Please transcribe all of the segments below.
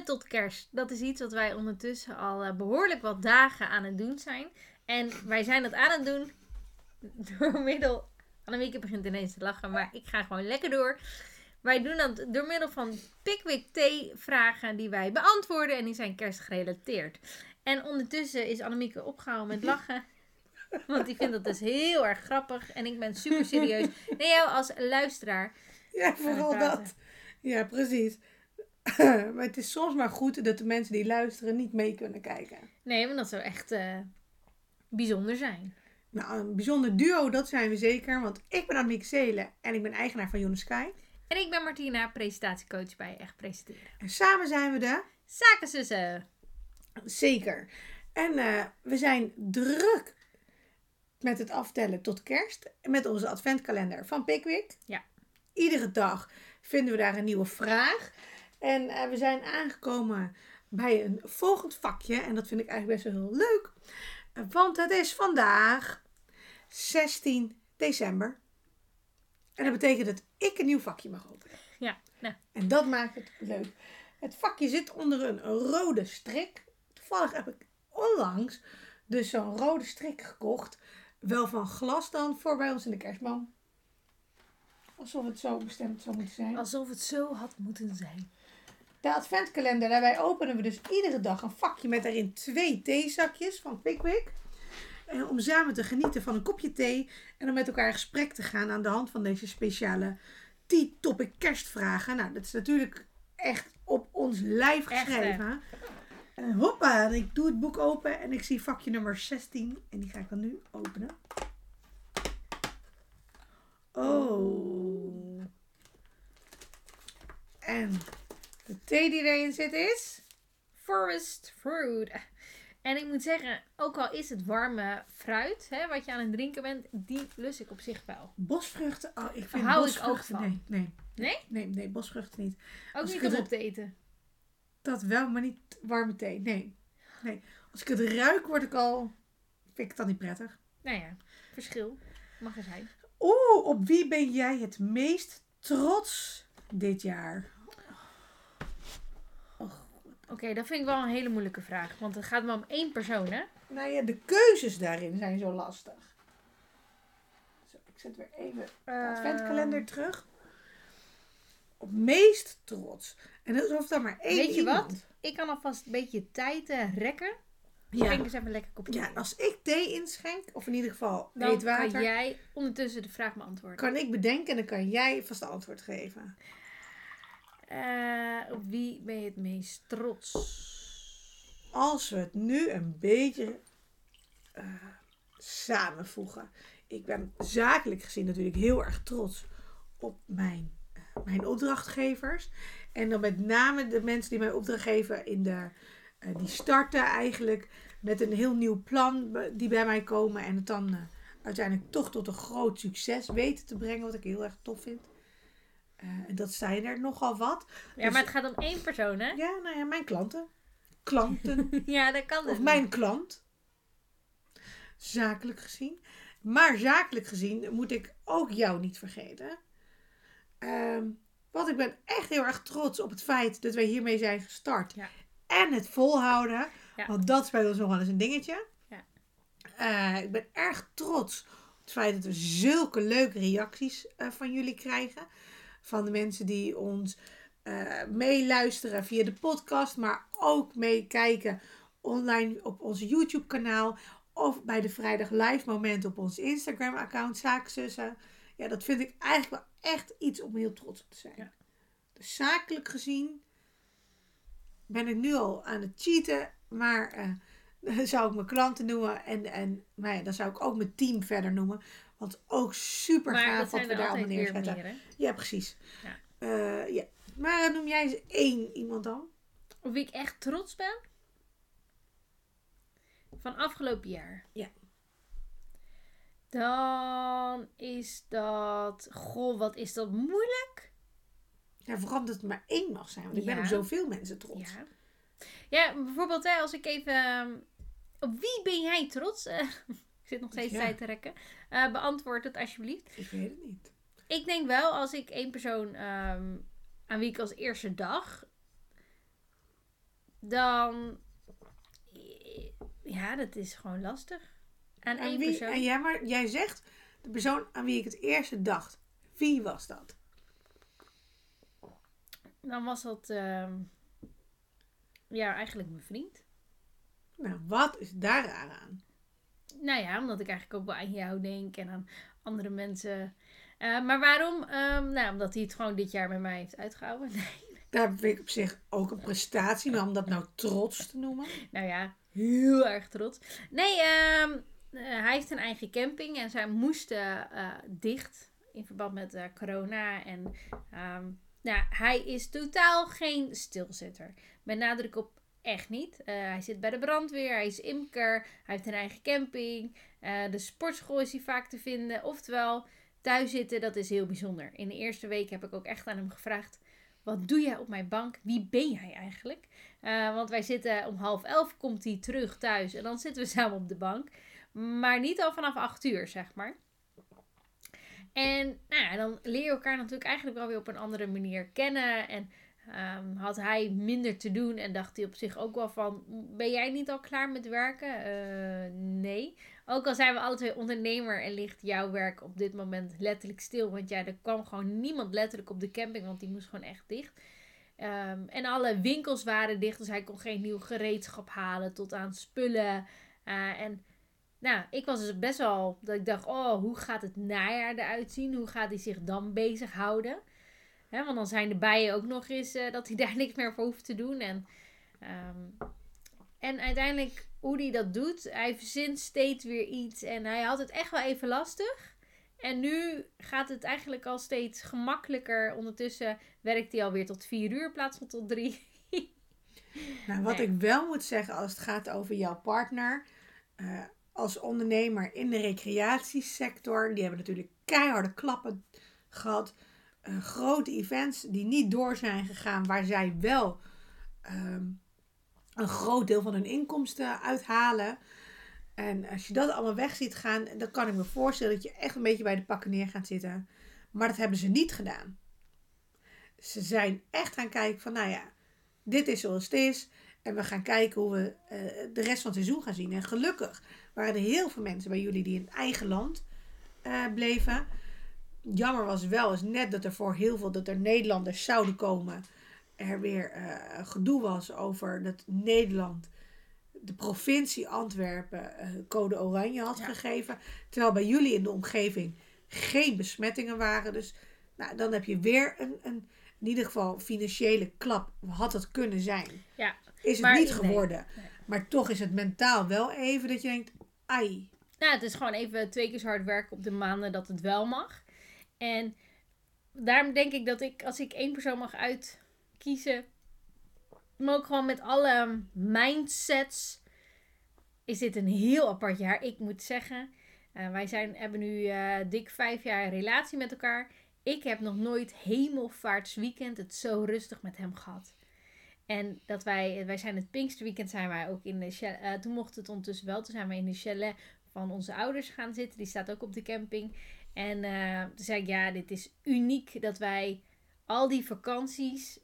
tot kerst. Dat is iets wat wij ondertussen al eh, behoorlijk wat dagen aan het doen zijn. En wij zijn dat aan het doen door middel... Annemieke begint ineens te lachen, maar ik ga gewoon lekker door. Wij doen dat door middel van Pickwick Thee vragen die wij beantwoorden. En die zijn kerstgerelateerd. En ondertussen is Annemieke opgehouden met lachen. Want die vindt dat dus heel erg grappig. En ik ben super serieus. Nee, jou als luisteraar. Ja, vooral dat. Ja, precies. maar het is soms maar goed dat de mensen die luisteren niet mee kunnen kijken. Nee, want dat zou echt eh, bijzonder zijn. Nou, een bijzonder duo, dat zijn we zeker. Want ik ben Annemiek Zelen en ik ben eigenaar van Jonas Sky. En ik ben Martina, presentatiecoach bij Echt Presenteren. En samen zijn we de... Zakenzussen. Zeker. En eh, we zijn druk met het aftellen tot kerst. Met onze adventkalender van Pickwick. Ja. Iedere dag vinden we daar een nieuwe vraag. En eh, we zijn aangekomen bij een volgend vakje. En dat vind ik eigenlijk best wel heel leuk. Want het is vandaag 16 december. En dat betekent dat ik een nieuw vakje mag openen. Ja, nou. En dat maakt het leuk. Het vakje zit onder een rode strik. Toevallig heb ik onlangs dus zo'n rode strik gekocht. Wel van glas dan voor bij ons in de kerstboom. Alsof het zo bestemd zou moeten zijn. Alsof het zo had moeten zijn. De adventkalender, daarbij openen we dus iedere dag een vakje met daarin twee theezakjes van Pickwick. En om samen te genieten van een kopje thee en om met elkaar in gesprek te gaan aan de hand van deze speciale T-topic kerstvragen. Nou, dat is natuurlijk echt op ons lijf geschreven. En hoppa, en ik doe het boek open en ik zie vakje nummer 16. En die ga ik dan nu openen. Oh. En de thee die erin zit is... Forest fruit. En ik moet zeggen, ook al is het warme fruit, hè, wat je aan het drinken bent, die lus ik op zich wel. Bosvruchten. Oh, ik vind hou ik ook bosvruchten... van. Nee, nee. Nee? Nee, nee, bosvruchten niet. Ook Als niet om het- op te eten. Dat wel, maar niet warme thee. Nee. nee. Als ik het ruik, word ik al... Vind ik het dan niet prettig. Nou ja, verschil. Mag er zijn. Oeh, op wie ben jij het meest trots dit jaar? Oké, dat vind ik wel een hele moeilijke vraag. Want het gaat maar om één persoon, hè? Nou ja, de keuzes daarin zijn zo lastig. Zo, ik zet weer even de Ehm. adventkalender terug. Op meest trots. En dat is of dan maar één Weet je iemand. wat? Ik kan alvast een beetje tijd eh, rekken. Ja. Drink eens even lekker kopje ja, als ik thee inschenk, of in ieder geval Dan heet water, kan jij ondertussen de vraag beantwoorden. kan ik bedenken en dan kan jij vast de antwoord geven. Eh, op wie ben je het meest trots? Als we het nu een beetje eh, samenvoegen. Ik ben zakelijk gezien natuurlijk heel erg trots op mijn, eh, mijn opdrachtgevers. En dan met name de mensen die mij opdracht geven in de, eh, die starten eigenlijk met een heel nieuw plan die bij mij komen. En het dan eh, uiteindelijk toch tot een groot succes weten te brengen. Wat ik heel erg tof vind. Eh, en dat zijn er nogal wat. Ja, Dus- maar het gaat om één persoon, hè? Ja, nou ja, mijn klanten. Klanten. Ja, dat kan dus. Of mijn klant. Zakelijk gezien. Maar zakelijk gezien moet ik ook jou niet vergeten. Ehm, want ik ben echt heel erg trots op het feit dat wij hiermee zijn gestart. Ja. En het volhouden. Ja. Want dat is bij ons nog wel eens een dingetje. Ja. Eh, ik ben erg trots op het feit dat we zulke leuke reacties eh, van jullie krijgen. Van de mensen die ons eh, meeluisteren via de podcast, maar ook meekijken online op ons YouTube kanaal of bij de vrijdag live moment op ons Instagram account Zaakzussen. Ja, dat vind ik eigenlijk wel echt iets om heel trots op te zijn. Ja. Dus zakelijk gezien ben ik nu al aan het cheaten, maar eh, dan zou ik mijn klanten noemen en, en maar ja, dan zou ik ook mijn team verder noemen. Want ook super maar gaaf dat wat we daar allemaal neerzetten. meer? Ja, precies. Ja. Eh, ja. Maar noem jij eens één iemand dan? Op wie ik echt trots ben? Van afgelopen jaar. Ja. Dan is dat... Goh, wat is dat moeilijk? Ja, vooral dat het maar één mag zijn. Want ik ben op zoveel mensen trots. Ja. Ja, bijvoorbeeld hè, als ik even... Op wie ben jij trots? Zit nog steeds Ja. tijd te rekken. Eh, beantwoord het alsjeblieft. Ik weet het niet. Ik denk wel, als ik één persoon ehm, aan wie ik als eerste dag dan... Ja, dat is gewoon lastig. Aan één wie, persoon. en jij, maar, jij zegt de persoon aan wie ik het eerste dacht. Wie was dat? Dan was dat... ehm, ja, eigenlijk mijn vriend. Nou, wat is daar raar aan? Nou ja, omdat ik eigenlijk ook wel aan jou denk en aan andere mensen. Eh, maar waarom? Ehm, nou, omdat hij het gewoon dit jaar met mij heeft uitgehouden. Nee. Daar vind ik op zich ook een prestatie, maar om dat nou trots te noemen. Nou ja, heel erg trots. Nee, ehm, eh, hij heeft een eigen camping en zij moesten eh, dicht in verband met corona. En ehm, nou, hij is totaal geen stilzitter. Met nadruk op echt niet. Eh, hij zit bij de brandweer, hij is imker, hij heeft een eigen camping. Eh, de sportschool is hij vaak te vinden. Oftewel, thuis zitten, dat is heel bijzonder. In de eerste week heb ik ook echt aan hem gevraagd: wat doe jij op mijn bank? Wie ben jij eigenlijk? Eh, want wij zitten om half elf, komt hij terug thuis en dan zitten we samen op de bank. Maar niet al vanaf acht uur, zeg maar. En nou dan leer je elkaar natuurlijk eigenlijk wel weer op een andere manier kennen. En ehm, had hij minder te doen en dacht hij op zich ook wel van... Ben jij niet al klaar met werken? Eh, nee. Ook al zijn we alle twee ondernemer en ligt jouw werk op dit moment letterlijk stil. Want ja, er kwam gewoon niemand letterlijk op de camping, want die moest gewoon echt dicht. Ehm, en alle winkels waren dicht, dus hij kon geen nieuw gereedschap halen tot aan spullen. Eh, en nou, ik was dus best wel dat ik dacht, oh, hoe gaat het najaar eruit zien? Hoe gaat hij zich dan bezighouden? Hè, want dan zijn de bijen ook nog eens eh, dat hij daar niks meer voor hoeft te doen. En, ehm, en uiteindelijk, hoe hij dat doet, hij verzint steeds weer iets. En hij had het echt wel even lastig. En nu gaat het eigenlijk al steeds gemakkelijker. Ondertussen werkt hij alweer tot vier uur in plaats van tot drie. Nou, wat Nee. ik wel moet zeggen als het gaat over jouw partner. eh, als ondernemer in de recreatiesector. Die hebben natuurlijk keiharde klappen gehad. Eh, grote events die niet door zijn gegaan. Waar zij wel ehm, een groot deel van hun inkomsten uithalen. En als je dat allemaal weg ziet gaan. Dan kan ik me voorstellen dat je echt een beetje bij de pakken neer gaat zitten. Maar dat hebben ze niet gedaan. Ze zijn echt gaan kijken van nou ja dit is zoals het is. En we gaan kijken hoe we eh, de rest van het seizoen gaan zien. En gelukkig waren er heel veel mensen bij jullie die in eigen land eh, bleven. Jammer was wel eens net dat er voor heel veel dat er Nederlanders zouden komen. Er weer eh, gedoe was over dat Nederland de provincie Antwerpen eh, code oranje had Ja. gegeven. Terwijl bij jullie in de omgeving geen besmettingen waren. Dus nou, dan heb je weer een, een in ieder geval financiële klap had het kunnen zijn. Ja, Is het niet nee, geworden. nee. Maar toch is het mentaal wel even dat je denkt, ai. Nou, het is gewoon even twee keer zo hard werken op de maanden dat het wel mag. En daarom denk ik dat ik, als ik één persoon mag uitkiezen, maar ook gewoon met alle mindsets, is dit een heel apart jaar. Ik moet zeggen, eh, wij zijn, hebben nu eh, dik vijf jaar relatie met elkaar. Ik heb nog nooit hemelvaartsweekend het zo rustig met hem gehad. En dat wij, wij zijn het Pinksterweekend zijn wij ook in de chalet. eh, toen mocht het ondertussen wel. Toen zijn we in de chalet van onze ouders gaan zitten. Die staat ook op de camping. En eh, toen zei ik, ja, dit is uniek dat wij al die vakanties,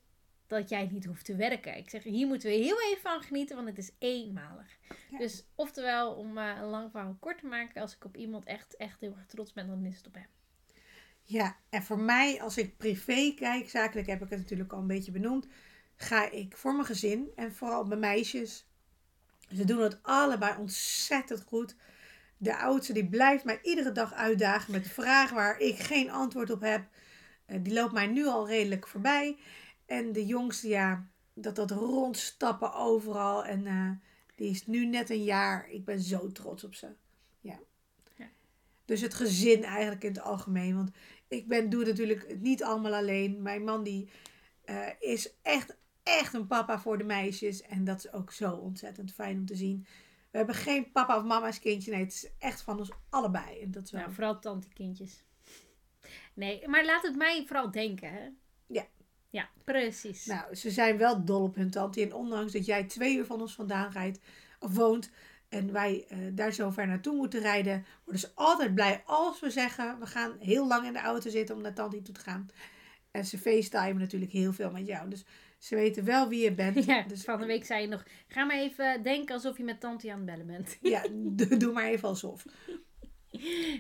dat jij niet hoeft te werken. Ik zeg, hier moeten we heel even van genieten, want het is eenmalig. Ja. Dus oftewel, om eh, een lang verhaal kort te maken, als ik op iemand echt, echt heel erg trots ben, dan is het op hem. Ja, en voor mij, als ik privé kijk, zakelijk heb ik het natuurlijk al een beetje benoemd, ga ik voor mijn gezin en vooral mijn meisjes. Ze doen het allebei ontzettend goed. De oudste die blijft mij iedere dag uitdagen met vragen waar ik geen antwoord op heb. Eh, die loopt mij nu al redelijk voorbij. En de jongste, ja, dat dat rondstappen overal. En eh, die is nu net een jaar. Ik ben zo trots op ze. Ja. Ja. Dus het gezin eigenlijk in het algemeen. Want ik ben, doe natuurlijk het niet allemaal alleen. Mijn man die eh, is echt, echt een papa voor de meisjes. En dat is ook zo ontzettend fijn om te zien. We hebben geen papa of mama's kindje. Nee, het is echt van ons allebei. En dat is wel... Nou, vooral tantekindjes. Nee, maar laat het mij vooral denken, hè? Ja. Ja, precies. Nou, ze zijn wel dol op hun tante. En ondanks dat jij twee uur van ons vandaan rijdt, of woont, en wij eh, daar zo ver naartoe moeten rijden, worden ze altijd blij als we zeggen, we gaan heel lang in de auto zitten om naar tante toe te gaan. En ze facetimen natuurlijk heel veel met jou. Dus Ze weten wel wie je bent. Ja, dus van de week zei je nog, ga maar even denken alsof je met tante aan het bellen bent. Ja, doe maar even alsof.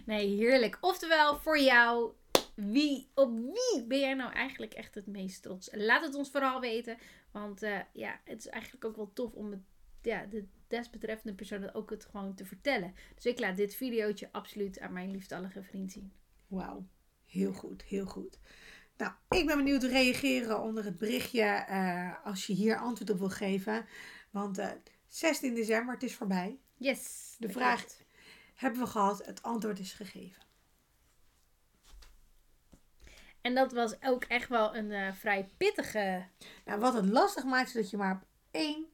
Nee, heerlijk. Oftewel, voor jou, wie, op wie ben jij nou eigenlijk echt het meest trots? Laat het ons vooral weten. Want eh, ja, het is eigenlijk ook wel tof om het, ja, de desbetreffende persoon ook het gewoon te vertellen. Dus ik laat dit videootje absoluut aan mijn liefdallige vriend zien. Wauw, heel goed, heel goed. Nou, ik ben benieuwd te reageren onder het berichtje eh, als je hier antwoord op wil geven. Want eh 16 december, het is voorbij. Yes. De vraag hebben we gehad, het antwoord is gegeven. En dat was ook echt wel een eh, vrij pittige. Nou, wat het lastig maakt, is dat je maar op één,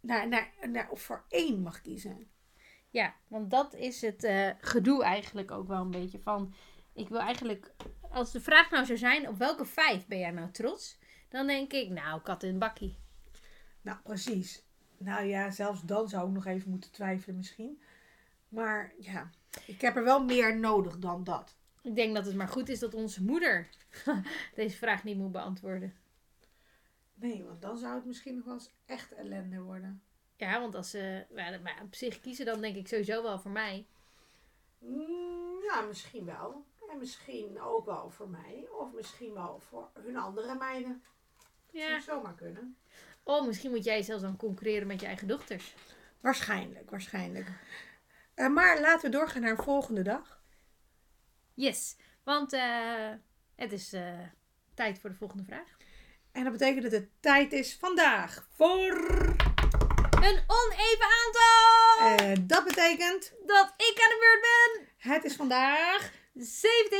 naar, naar, naar, of voor één mag kiezen. Ja, want dat is het gedoe eigenlijk ook wel een beetje van. Ik wil eigenlijk, als de vraag nou zou zijn, op welke vijf ben jij nou trots? Dan denk ik, nou, kat in bakkie. Nou, precies. Nou ja, zelfs dan zou ik nog even moeten twijfelen misschien. Maar ja, ik heb er wel meer nodig dan dat. Ik denk dat het maar goed is dat onze moeder deze vraag niet moet beantwoorden. Nee, want dan zou het misschien nog wel eens echt ellende worden. Ja, want als ze maar, maar op zich kiezen, dan denk ik sowieso wel voor mij. Mm, ja, misschien wel. En misschien ook wel voor mij. Of misschien wel voor hun andere meiden. Dat Ja. zou zomaar kunnen. Oh, misschien moet jij zelfs dan concurreren met je eigen dochters. Waarschijnlijk, waarschijnlijk. Eh, maar laten we doorgaan naar de volgende dag. Yes, want eh, het is eh, tijd voor de volgende vraag. En dat betekent dat het tijd is vandaag voor... Een oneven aantal! Eh, dat betekent, Dat ik aan de beurt ben! Het is vandaag 17!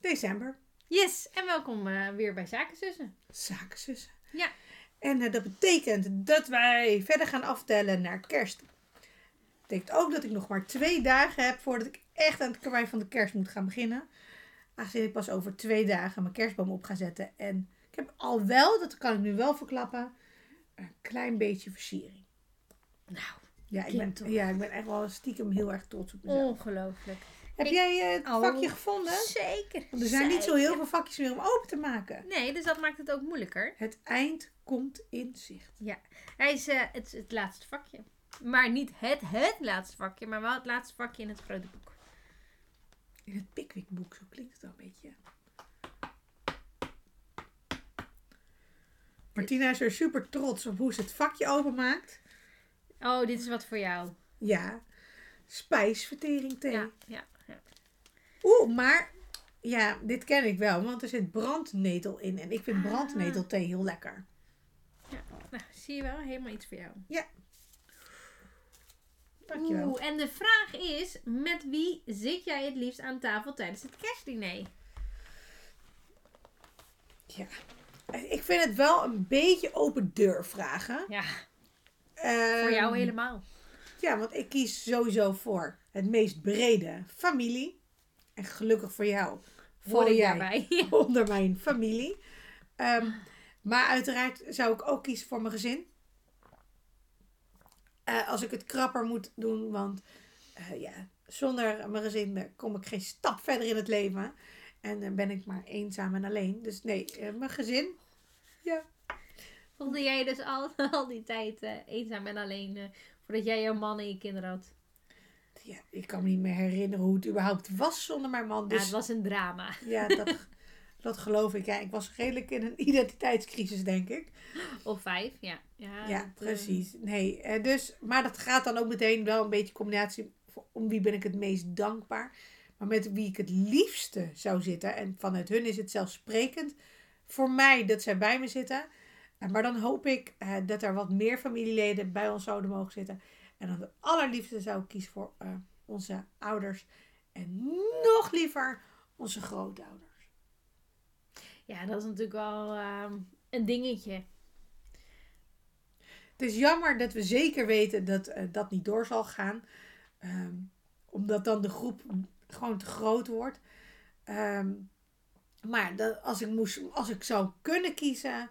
december. Yes, en welkom eh, weer bij Zakenzussen. Zakenzussen. Ja. En eh, dat betekent dat wij verder gaan aftellen naar kerst. Dat betekent ook dat ik nog maar twee dagen heb voordat ik echt aan het karwei van de kerst moet gaan beginnen. Aangezien ik pas over twee dagen mijn kerstboom op ga zetten. En ik heb al wel, dat kan ik nu wel verklappen, een klein beetje versiering. Nou, Ja, ik ben, ja, ik ben echt wel stiekem heel erg trots op mezelf. ongelooflijk. Heb ik- jij eh, het Oh, vakje gevonden? Zeker. Want er zijn niet zo heel veel vakjes meer om open te maken. Nee, dus dat maakt het ook moeilijker. Het eind komt in zicht. Hij is eh, het, het laatste vakje. Maar niet het, het laatste vakje, maar wel het laatste vakje in het grote boek. In het Pickwickboek, zo klinkt het wel een beetje. Martina is er super trots op hoe ze het vakje openmaakt. Oh, dit is wat voor jou. Ja, spijsvertering thee. Ja, ja, ja. Oeh, maar ja, dit ken ik wel, want er zit brandnetel in. En ik vind Ah. brandnetelthee heel lekker. Nou, zie je wel, helemaal iets voor jou. Dankjewel. Oeh, en de vraag is, met wie zit jij het liefst aan tafel tijdens het kerstdiner? Ja. Ik vind het wel een beetje open deur vragen. Ja, Ehm, voor jou helemaal. Ja, want ik kies sowieso voor het meest brede familie. En gelukkig voor jou. Ik jij daarbij. onder mijn familie. Ehm, maar uiteraard zou ik ook kiezen voor mijn gezin. Eh, als ik het krapper moet doen, want eh, ja, zonder mijn gezin kom ik geen stap verder in het leven. En dan ben ik maar eenzaam en alleen. Dus nee, eh, mijn gezin. Ja. Voelde jij dus al, al die tijd eh, eenzaam en alleen eh, voordat jij jouw man en je kinderen had? ja, ik kan me niet meer herinneren hoe het überhaupt was zonder mijn man. Ja, Dus het was een drama. Ja, dat, dat geloof ik. Ja, ik was redelijk in een identiteitscrisis, denk ik. Of vijf, ja. Ja, Ja, eh, precies. Nee, dus, maar dat gaat dan ook meteen wel een beetje combinatie. voor- Om wie ben ik het meest dankbaar. Maar met wie ik het liefste zou zitten. En vanuit hun is het zelfsprekend. Voor mij dat zij bij me zitten. Maar dan hoop ik eh, dat er wat meer familieleden bij ons zouden mogen zitten. En dan het allerliefste zou ik kiezen voor eh, onze ouders. En nog liever onze grootouders. ja, dat is natuurlijk wel ehm, een dingetje. Het is jammer dat we zeker weten dat eh, dat niet door zal gaan. Ehm, omdat dan de groep gewoon te groot wordt. Ehm, maar dat, als, ik moest, als ik zou kunnen kiezen.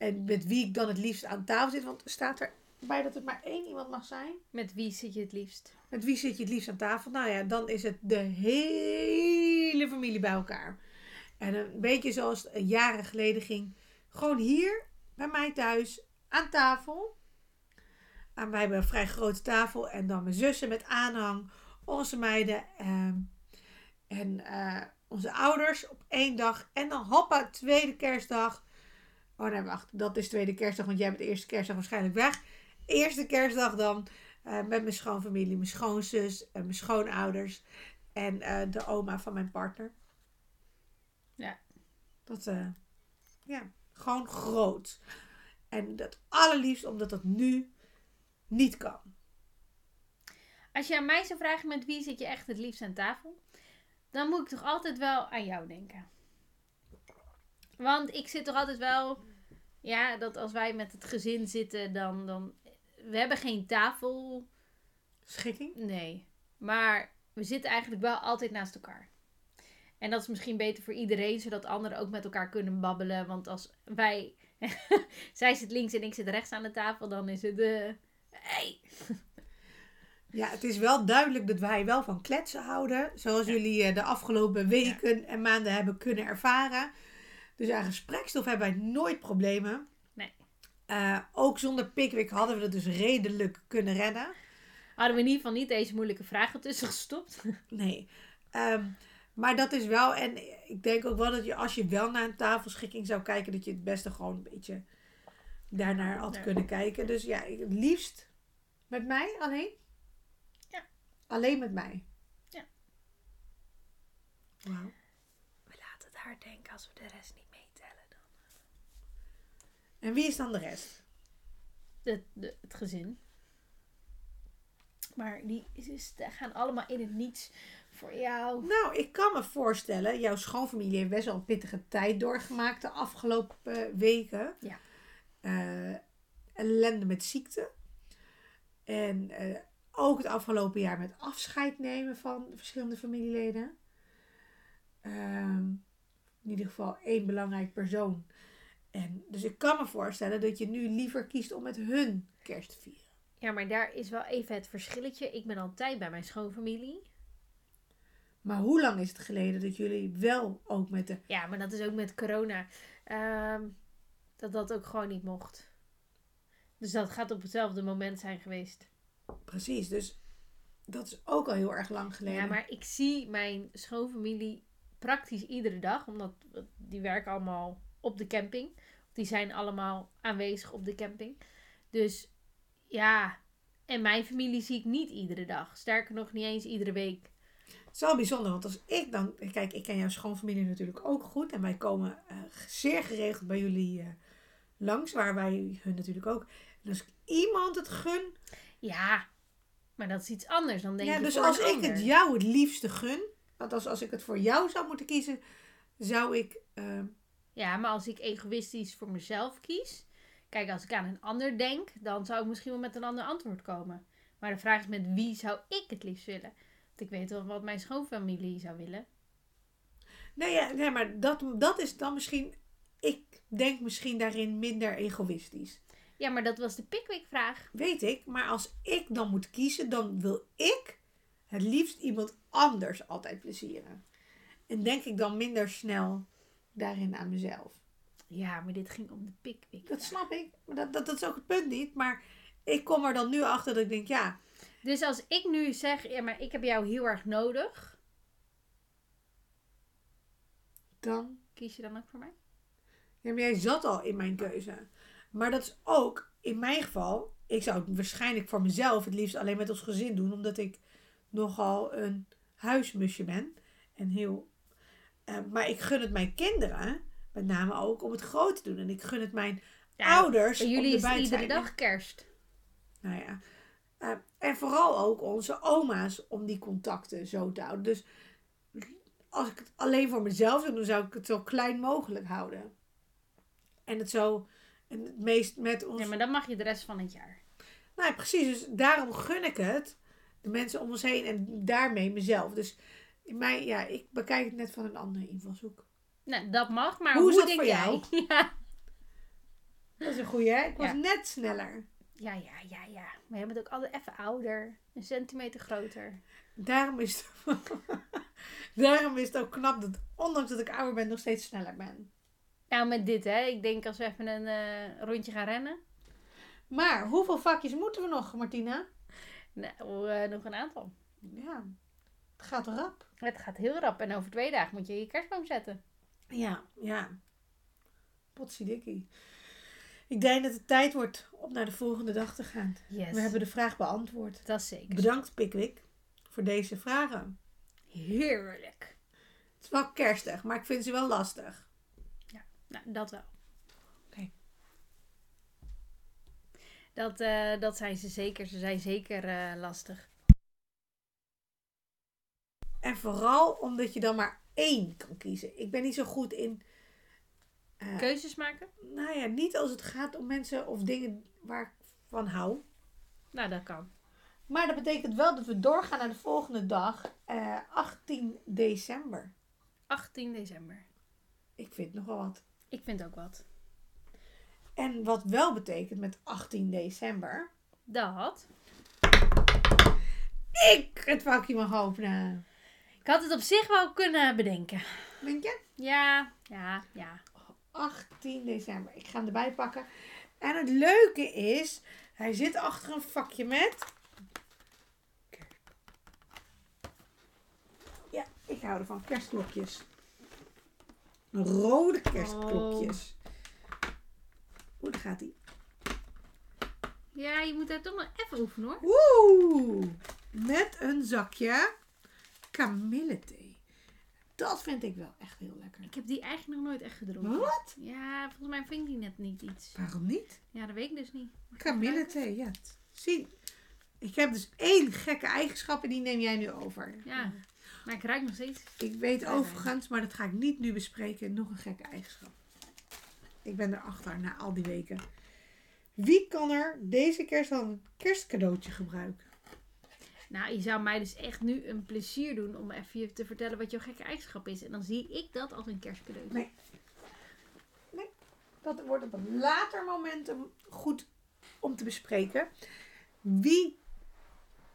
En met wie ik dan het liefst aan tafel zit. Want staat er bij dat het maar één iemand mag zijn. Met wie zit je het liefst? Met wie zit je het liefst aan tafel? Nou ja, dan is het de hele familie bij elkaar. En een beetje zoals het jaren geleden ging. Gewoon hier bij mij thuis aan tafel. En wij hebben een vrij grote tafel. En dan mijn zussen met aanhang. Onze meiden. ehm, en eh, onze ouders op één dag. En dan hoppa, tweede kerstdag. Oh nee, wacht. Dat is tweede kerstdag. Want jij bent de eerste kerstdag waarschijnlijk weg. Eerste kerstdag dan. eh, met mijn schoonfamilie. Mijn schoonzus. En mijn schoonouders. En eh, de oma van mijn partner. Ja. Dat, eh, ja, gewoon groot. En dat allerliefst omdat dat nu niet kan. Als je aan mij zou vragen met wie zit je echt het liefst aan tafel, dan moet ik toch altijd wel aan jou denken. Want ik zit toch altijd wel, ja, dat als wij met het gezin zitten, dan, dan we hebben geen tafel, Schikking? nee, maar we zitten eigenlijk wel altijd naast elkaar. En dat is misschien beter voor iedereen, zodat anderen ook met elkaar kunnen babbelen. Want als wij, zij zit links en ik zit rechts aan de tafel, dan is het de, hey, Ja, het is wel duidelijk dat wij wel van kletsen houden. Zoals jullie eh, de afgelopen weken en maanden hebben kunnen ervaren. Dus aan gesprekstof hebben wij nooit problemen. Nee. Eh, ook zonder Pickwick hadden we het dus redelijk kunnen redden. hadden we in ieder geval niet deze moeilijke vragen tussen gestopt. Nee. Ehm, maar dat is wel, en ik denk ook wel dat je als je wel naar een tafelschikking zou kijken, dat je het beste gewoon een beetje daarnaar had kunnen kijken. Dus ja, het liefst met mij alleen. Ja. Alleen met mij. Ja. Wauw. We laten het haar denken als we de rest niet. En wie is dan de rest? De, de, het gezin. Maar die is, gaan allemaal in het niets voor jou. Nou, ik kan me voorstellen, jouw schoonfamilie heeft best wel een pittige tijd doorgemaakt de afgelopen eh, weken. Ja. Eh, ellende met ziekte. En eh, ook het afgelopen jaar met afscheid nemen van verschillende familieleden. Ehm, in ieder geval één belangrijk persoon. En, dus ik kan me voorstellen dat je nu liever kiest om met hun kerst te vieren. Ja, maar daar is wel even het verschilletje. Ik ben altijd bij mijn schoonfamilie. Maar hoe lang is het geleden dat jullie wel ook met de Ja, maar dat is ook met corona. Ehm, dat dat ook gewoon niet mocht. Dus dat gaat op hetzelfde moment zijn geweest. Precies, dus dat is ook al heel erg lang geleden. Ja, maar ik zie mijn schoonfamilie praktisch iedere dag. Omdat die werken allemaal op de camping. Die zijn allemaal aanwezig op de camping. Dus ja, en mijn familie zie ik niet iedere dag. Sterker nog, niet eens iedere week. Het is wel bijzonder, want als ik dan... Kijk, ik ken jouw schoonfamilie natuurlijk ook goed. En wij komen eh, zeer geregeld bij jullie eh, langs, waar wij hun natuurlijk ook. En als ik iemand het gun... Ja, maar dat is iets anders dan denk Ja, dus als ik ander. het jou het liefste gun... Want als, als ik het voor jou zou moeten kiezen, zou ik... eh, Ja, maar als ik egoïstisch voor mezelf kies. Kijk, als ik aan een ander denk, dan zou ik misschien wel met een ander antwoord komen. Maar de vraag is met wie zou ik het liefst willen? Want ik weet wel wat mijn schoonfamilie zou willen. nee, ja, nee, maar dat, dat is dan misschien... Ik denk misschien daarin minder egoïstisch. Ja, maar dat was de Pickwick-vraag. Weet ik, maar als ik dan moet kiezen, dan wil ik het liefst iemand anders altijd plezieren. En denk ik dan minder snel daarin aan mezelf. Ja, maar dit ging om de Pickwick. Dat snap ik, maar dat, dat, dat is ook het punt niet. Maar ik kom er dan nu achter dat ik denk, ja, Dus als ik nu zeg, ja, maar ik heb jou heel erg nodig, dan... kies je dan ook voor mij? Ja, maar jij zat al in mijn keuze. Maar dat is ook, in mijn geval, ik zou het waarschijnlijk voor mezelf het liefst alleen met ons gezin doen. Omdat ik nogal een huismusje ben. En heel... eh, maar ik gun het mijn kinderen, met name ook, om het groot te doen. En ik gun het mijn Ja, ouders Bij om jullie is iedere dag kerst. Nou ja. Eh, en vooral ook onze oma's om die contacten zo te houden. Dus als ik het alleen voor mezelf doe, dan zou ik het zo klein mogelijk houden. En het zo en het meest met ons. Ja, maar dan mag je de rest van het jaar. Nou ja, precies. Dus daarom gun ik het de mensen om ons heen en daarmee mezelf. Dus mij, ja, ik bekijk het net van een andere invalshoek. Nou, dat mag, maar Hoe hoe, is dat denk voor jij? jou? Ja. Dat is een goeie, hè? Ik was Ja. net sneller. ja, ja, ja, ja. Maar jij bent ook altijd even ouder. Een centimeter groter. Daarom is, het, daarom is het ook knap dat, ondanks dat ik ouder ben, nog steeds sneller ben. Nou, met dit hè. Ik denk als we even een eh, rondje gaan rennen. Maar hoeveel vakjes moeten we nog, Martina? Nou, eh, nog een aantal. Ja, het gaat rap. Het gaat heel rap. En over twee dagen moet je je kerstboom zetten. Ja, ja. Potsidikkie. Ik denk dat het tijd wordt om naar de volgende dag te gaan. Yes. We hebben de vraag beantwoord. Dat is zeker. Bedankt, Pickwick, voor deze vragen. Heerlijk. Het is wel kerstig, maar ik vind ze wel lastig. Nou, dat wel. Oké. Dat, eh, dat zijn ze zeker. Ze zijn zeker eh, lastig. En vooral omdat je dan maar één kan kiezen. Ik ben niet zo goed in. eh, Keuzes maken? nou ja, niet als het gaat om mensen of dingen waar ik van hou. Nou, dat kan. Maar dat betekent wel dat we doorgaan naar de volgende dag, eh, 18 december. 18 december. Ik vind nogal wat. Ik vind ook wat. En wat wel betekent met 18 december. Dat. Ik het vakje mag openen. Ik had het op zich wel kunnen bedenken. Denk je? Ja, ja, ja. 18 december. Ik ga hem erbij pakken. En het leuke is, hij zit achter een vakje met. Ja, ik hou ervan. Kerstklokjes. Rode kerstklokjes. Oeh, daar gaat hij. Ja, je moet daar toch nog even oefenen hoor. Oeh, met een zakje kamillethee. Dat vind ik wel echt heel lekker. Ik heb die eigenlijk nog nooit echt gedronken. Wat? Ja, volgens mij vind ik die net niet iets. Waarom niet? Ja, dat weet ik dus niet. Kamillethee, ja. Zie, ik heb dus één gekke eigenschap en die neem jij nu over. Ja, maar ik ruik nog steeds. Ik weet overigens, maar dat ga ik niet nu bespreken, nog een gekke eigenschap. Ik ben erachter na al die weken. Wie kan er deze kerst al een kerstcadeautje gebruiken? Nou, je zou mij dus echt nu een plezier doen om even te vertellen wat jouw gekke eigenschap is. En dan zie ik dat als een kerstcadeau. Nee. Dat wordt op een later moment goed om te bespreken. Wie?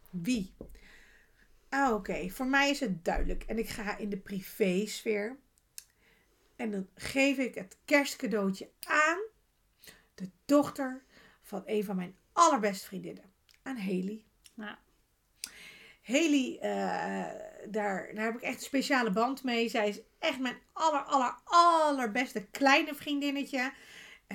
Wie? Ah, oké. Voor mij is het duidelijk. En ik ga in de privésfeer. En dan geef ik het kerstcadeautje aan de dochter van een van mijn allerbeste vriendinnen. Aan Haley. Ja. Haley, eh, daar, daar heb ik echt een speciale band mee. Zij is echt mijn aller, aller, allerbeste kleine vriendinnetje.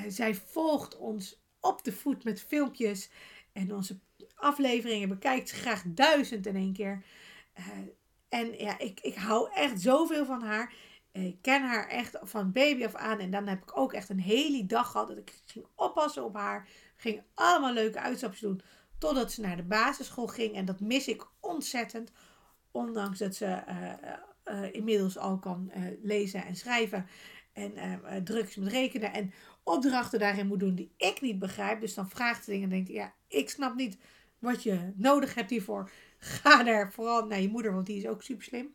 Zij volgt ons op de voet met filmpjes. En onze afleveringen bekijkt ze graag duizend in één keer. Eh, en ja, ik, ik hou echt zoveel van haar. Ik ken haar echt van baby af aan. En dan heb ik ook echt een hele dag gehad dat ik ging oppassen op haar. Ging allemaal leuke uitstapjes doen. Totdat ze naar de basisschool ging. En dat mis ik ontzettend. Ondanks dat ze eh, eh, inmiddels al kan eh, lezen en schrijven. En eh, eh, is met rekenen. En opdrachten daarin moet doen die ik niet begrijp. Dus dan vraagt ze dingen en denkt: Ja, ik snap niet wat je nodig hebt hiervoor. Ga daar vooral naar je moeder, want die is ook super slim.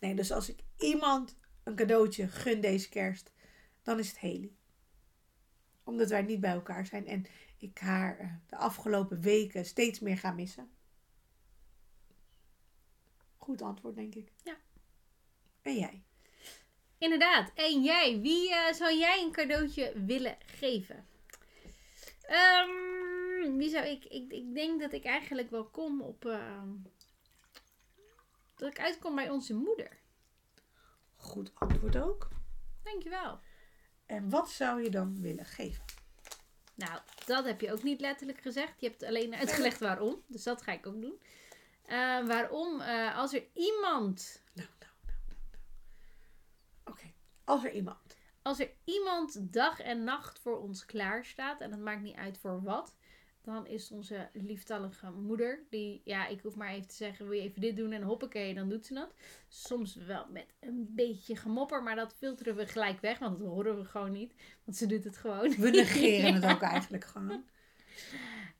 Nee, dus als ik iemand een cadeautje gun deze kerst, dan is het Haley. Omdat wij niet bij elkaar zijn en ik haar eh, de afgelopen weken steeds meer ga missen. Goed antwoord, denk ik. Ja. En jij? Inderdaad. En jij, wie eh, zou jij een cadeautje willen geven? Ehm, wie zou ik, ik? Ik denk dat ik eigenlijk wel kom op. ehm, dat ik uitkom bij onze moeder. Goed antwoord ook. Dankjewel. En wat zou je dan willen geven? Nou, dat heb je ook niet letterlijk gezegd. Je hebt alleen uitgelegd waarom. Dus dat ga ik ook doen. Eh, waarom? Eh, als er iemand. Nou, nou, nou, nou. nou. Oké, als er iemand. Als er iemand dag en nacht voor ons klaar staat. En het maakt niet uit voor wat. Dan is onze lieftallige moeder. Die, ja, ik hoef maar even te zeggen: wil je even dit doen? En hoppakee, dan doet ze dat. Soms wel met een beetje gemopper. Maar dat filteren we gelijk weg. Want dat horen we gewoon niet. Want ze doet het gewoon. We negeren het ook eigenlijk gewoon.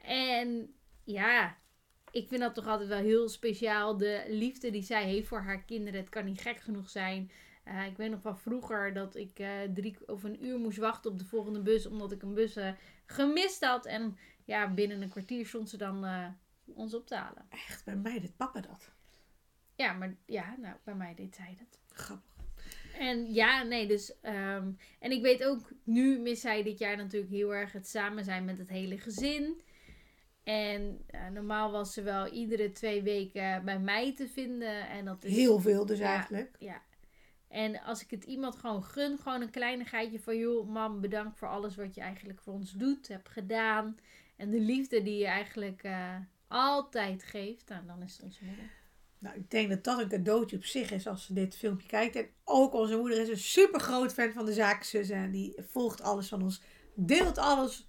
En ja, ik vind dat toch altijd wel heel speciaal. De liefde die zij heeft voor haar kinderen. Het kan niet gek genoeg zijn. Eh, ik weet nog van vroeger dat ik eh, drie of een uur moest wachten op de volgende bus. Omdat ik een bus gemist had. En ja, binnen een kwartier stond ze dan eh, ons op te halen. Echt, bij mij deed papa dat. Ja, maar ja, nou, bij mij deed zij dat. Grappig. En ja, nee, dus. ehm, en ik weet ook, nu mis hij dit jaar natuurlijk heel erg het samen zijn met het hele gezin. En eh, normaal was ze wel iedere twee weken bij mij te vinden. En dat is Heel veel dus Ja. eigenlijk. Ja. En als ik het iemand gewoon gun, gewoon een kleinigheidje van... joh, mam, bedankt voor alles wat je eigenlijk voor ons doet, hebt gedaan. En de liefde die je eigenlijk eh, altijd geeft. Nou, dan is het onze moeder. Nou, ik denk dat dat een cadeautje op zich is als ze dit filmpje kijkt. En ook onze moeder is een super groot fan van de zakenzussen. En die volgt alles van ons. Deelt alles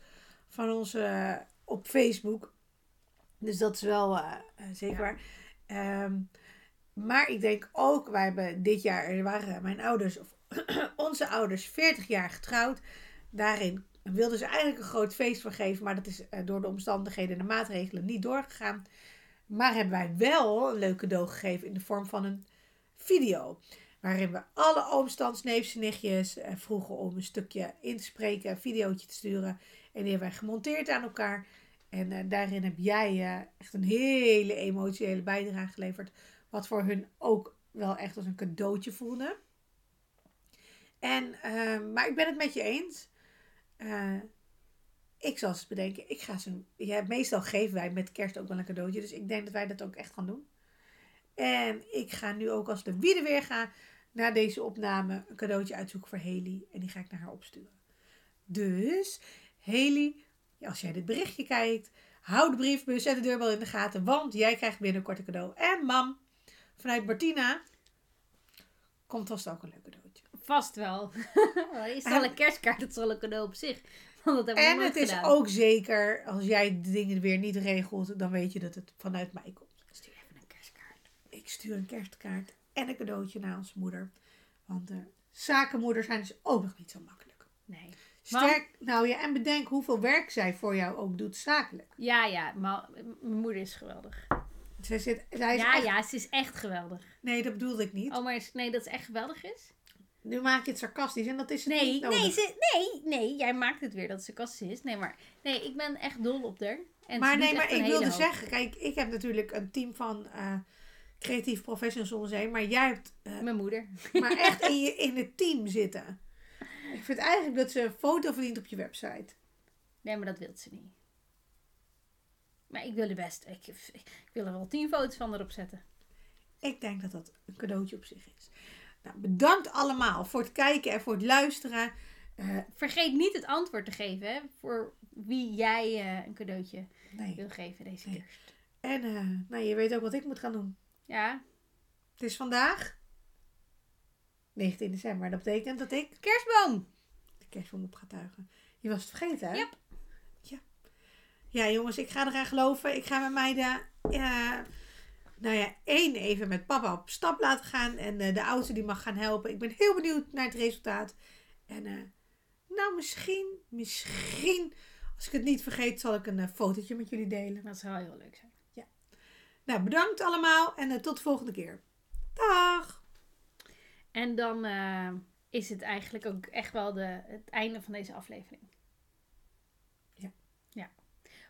van ons eh, op Facebook. Dus dat is wel eh, zeker Ja. waar. Ehm, maar ik denk ook, wij hebben dit jaar, er waren mijn ouders, of onze ouders, 40 jaar getrouwd. Daarin wilden ze eigenlijk een groot feest voor geven. Maar dat is eh, door de omstandigheden en de maatregelen niet doorgegaan. Maar hebben wij wel een leuk cadeau gegeven in de vorm van een video. Waarin we alle ooms, en nichtjes eh, vroegen om een stukje in te spreken, een videootje te sturen. En die hebben wij gemonteerd aan elkaar. En eh, daarin heb jij echt een hele emotionele bijdrage geleverd. Wat voor hun ook wel echt als een cadeautje voelde. En, maar ik ben het met je eens. Eh, ik zal eens bedenken. Ik ga ze. Ja, meestal geven wij met kerst ook wel een cadeautje. Dus ik denk dat wij dat ook echt gaan doen. En ik ga nu ook als de wiede weer ga na deze opname een cadeautje uitzoeken voor Haley. En die ga ik naar haar opsturen. Dus Haley, als jij dit berichtje kijkt, hou de briefbus en de deurbel in de gaten. Want jij krijgt binnenkort een cadeau. En mam, vanuit Martina, komt vast ook een leuk cadeautje. Vast wel. is het al een kerstkaart, dat is al een cadeau op zich. Want dat En het is ook zeker, als jij de dingen weer niet regelt, dan weet je dat het vanuit mij komt. Stuur even een kerstkaart. Ik stuur een kerstkaart en een cadeautje naar onze moeder. Want de zakenmoeders zijn dus ook nog niet zo makkelijk. Nee. Sterk, nou ja, en bedenk hoeveel werk zij voor jou ook doet zakelijk. Ja, ja, maar mijn moeder is geweldig. Zij zit, zij is Ja, echt- ja, ze is echt geweldig. Nee, dat bedoelde ik niet. Oh, maar nee, dat is echt geweldig is? Nu maak je het sarcastisch en dat is het Nee, niet nodig. nee, ze, nee, nee, jij maakt het weer dat ze kastisch is. Nee, maar nee, ik ben echt dol op haar. En maar nee, maar ik wilde hoop. zeggen, kijk, ik heb natuurlijk een team van eh creatief professionals om heen, maar jij hebt eh, Mijn moeder. maar echt in, je, in het team zitten. Ik vind eigenlijk dat ze een foto verdient op je website. Nee, maar dat wil ze niet. Maar ik wil de best. Ik, ik wil er wel tien foto's van erop zetten. Ik denk dat dat een cadeautje op zich is. Nou, bedankt allemaal voor het kijken en voor het luisteren. Eh, Vergeet niet het antwoord te geven hè, voor wie jij eh, een cadeautje nee. wil geven deze Nee. kerst. En eh, nou, je weet ook wat ik moet gaan doen. Ja, Het is vandaag 19 december. Dat betekent dat ik kerstboom. de kerstboom op ga tuigen. Je was het vergeten, hè? Yep. Ja. Ja, jongens, ik ga eraan geloven. Ik ga met mij de... nou ja, één even met papa op stap laten gaan. En eh, de oudste die mag gaan helpen. Ik ben heel benieuwd naar het resultaat. En eh, nou, misschien, misschien... Als ik het niet vergeet, zal ik een eh, fotootje met jullie delen. Dat zou heel leuk zijn. Nou, bedankt allemaal en tot de volgende keer. Dag! En dan is het eigenlijk ook echt wel de, het einde van deze aflevering.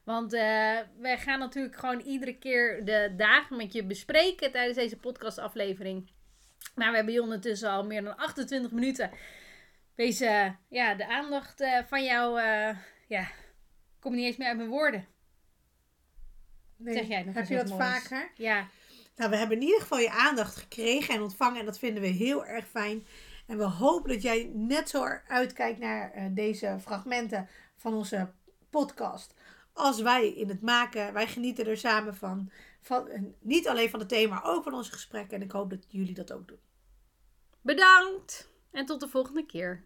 Want eh, wij gaan natuurlijk gewoon iedere keer de dagen met je bespreken tijdens deze podcastaflevering. Maar we hebben hier ondertussen al meer dan 28 minuten. Deze, ja, de aandacht eh, van jou, eh, ja, komt niet eens meer uit mijn woorden. Nee, Zeg jij nog heb je dat moois? vaker? Ja, Nou, we hebben in ieder geval je aandacht gekregen en ontvangen. En dat vinden we heel erg fijn. En we hopen dat jij net zo uitkijkt naar eh, deze fragmenten van onze podcast. Als wij in het maken. Wij genieten er samen van. van eh, niet alleen van het thema, maar ook van onze gesprekken. En ik hoop dat jullie dat ook doen. bedankt. En tot de volgende keer.